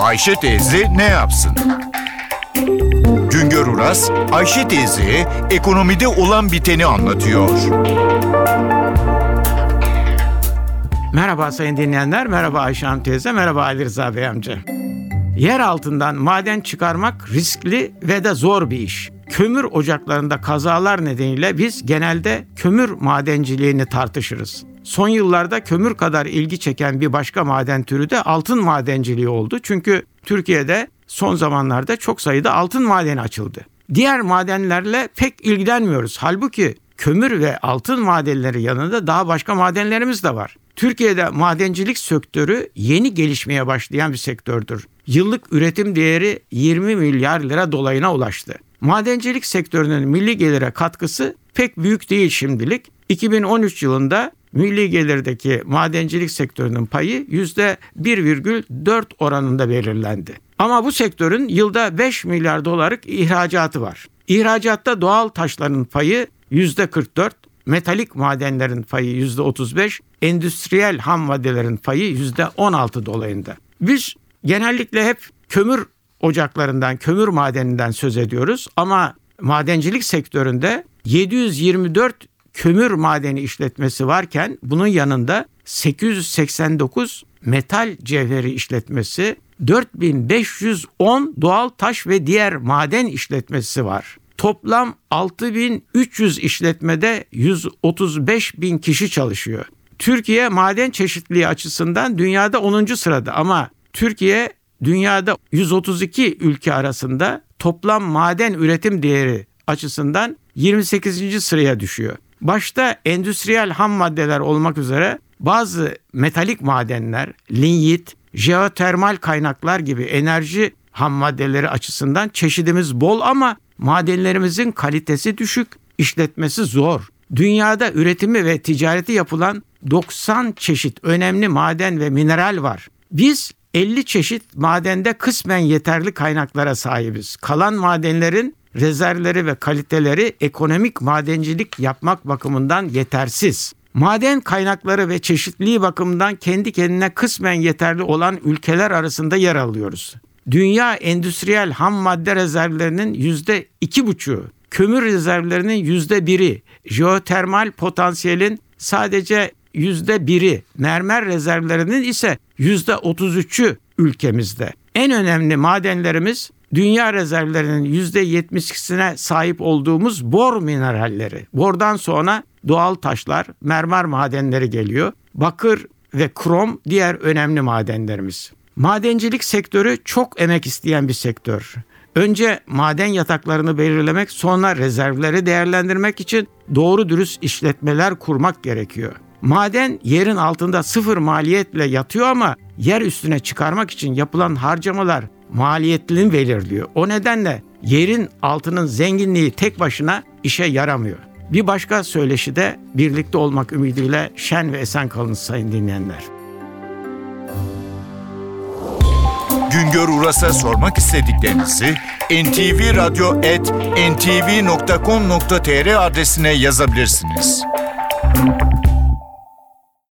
Ayşe teyze ne yapsın? Güngör Uras, Ayşe teyze ekonomide olan biteni anlatıyor. Merhaba sayın dinleyenler, merhaba Ayşe Hanım teyze, merhaba Ali Rıza Bey amca. Yer altından maden çıkarmak riskli ve de zor bir iş. Kömür ocaklarında kazalar nedeniyle biz genelde kömür madenciliğini tartışırız. Son yıllarda kömür kadar ilgi çeken bir başka maden türü de altın madenciliği oldu. Çünkü Türkiye'de son zamanlarda çok sayıda altın madeni açıldı. Diğer madenlerle pek ilgilenmiyoruz. Halbuki kömür ve altın madenleri yanında daha başka madenlerimiz de var. Türkiye'de madencilik sektörü yeni gelişmeye başlayan bir sektördür. Yıllık üretim değeri 20 milyar lira dolayına ulaştı. Madencilik sektörünün milli gelire katkısı pek büyük değil şimdilik. 2013 yılında milli gelirdeki madencilik sektörünün payı %1,4 oranında belirlendi. Ama bu sektörün yılda 5 milyar dolarlık ihracatı var. İhracatta doğal taşların payı %44, metalik madenlerin payı %35, endüstriyel ham maddelerin payı %16 dolayında. Biz genellikle hep kömür ocaklarından, kömür madeninden söz ediyoruz ama madencilik sektöründe 724 kömür madeni işletmesi varken bunun yanında 889 metal cevheri işletmesi, 4510 doğal taş ve diğer maden işletmesi var. Toplam 6300 işletmede 135 bin kişi çalışıyor. Türkiye maden çeşitliliği açısından dünyada 10. sırada ama Türkiye dünyada 132 ülke arasında toplam maden üretim değeri açısından 28. sıraya düşüyor. Başta endüstriyel ham maddeler olmak üzere bazı metalik madenler, linyit, jeotermal kaynaklar gibi enerji ham maddeleri açısından çeşidimiz bol ama madenlerimizin kalitesi düşük, işletmesi zor. Dünyada üretimi ve ticareti yapılan 90 çeşit önemli maden ve mineral var. Biz 50 çeşit madende kısmen yeterli kaynaklara sahibiz. Kalan madenlerin rezervleri ve kaliteleri ekonomik madencilik yapmak bakımından yetersiz. Maden kaynakları ve çeşitliliği bakımından kendi kendine kısmen yeterli olan ülkeler arasında yer alıyoruz. Dünya endüstriyel ham madde rezervlerinin yüzde iki buçuğu, kömür rezervlerinin yüzde biri, jeotermal potansiyelin sadece yüzde biri, mermer rezervlerinin ise yüzde otuz üçü ülkemizde. En önemli madenlerimiz dünya rezervlerinin yüzde 72'sine sahip olduğumuz bor mineralleri. Bordan sonra doğal taşlar, mermer madenleri geliyor. Bakır ve krom diğer önemli madenlerimiz. Madencilik sektörü çok emek isteyen bir sektör. Önce maden yataklarını belirlemek, sonra rezervleri değerlendirmek için doğru dürüst işletmeler kurmak gerekiyor. Maden yerin altında sıfır maliyetle yatıyor ama yer üstüne çıkarmak için yapılan harcamalar maliyetini belirliyor. O nedenle yerin altının zenginliği tek başına işe yaramıyor. Bir başka söyleşi de birlikte olmak ümidiyle şen ve esen kalın sayın dinleyenler. Güngör Uras'a sormak istediklerinizi ntvradio.com.tr adresine yazabilirsiniz.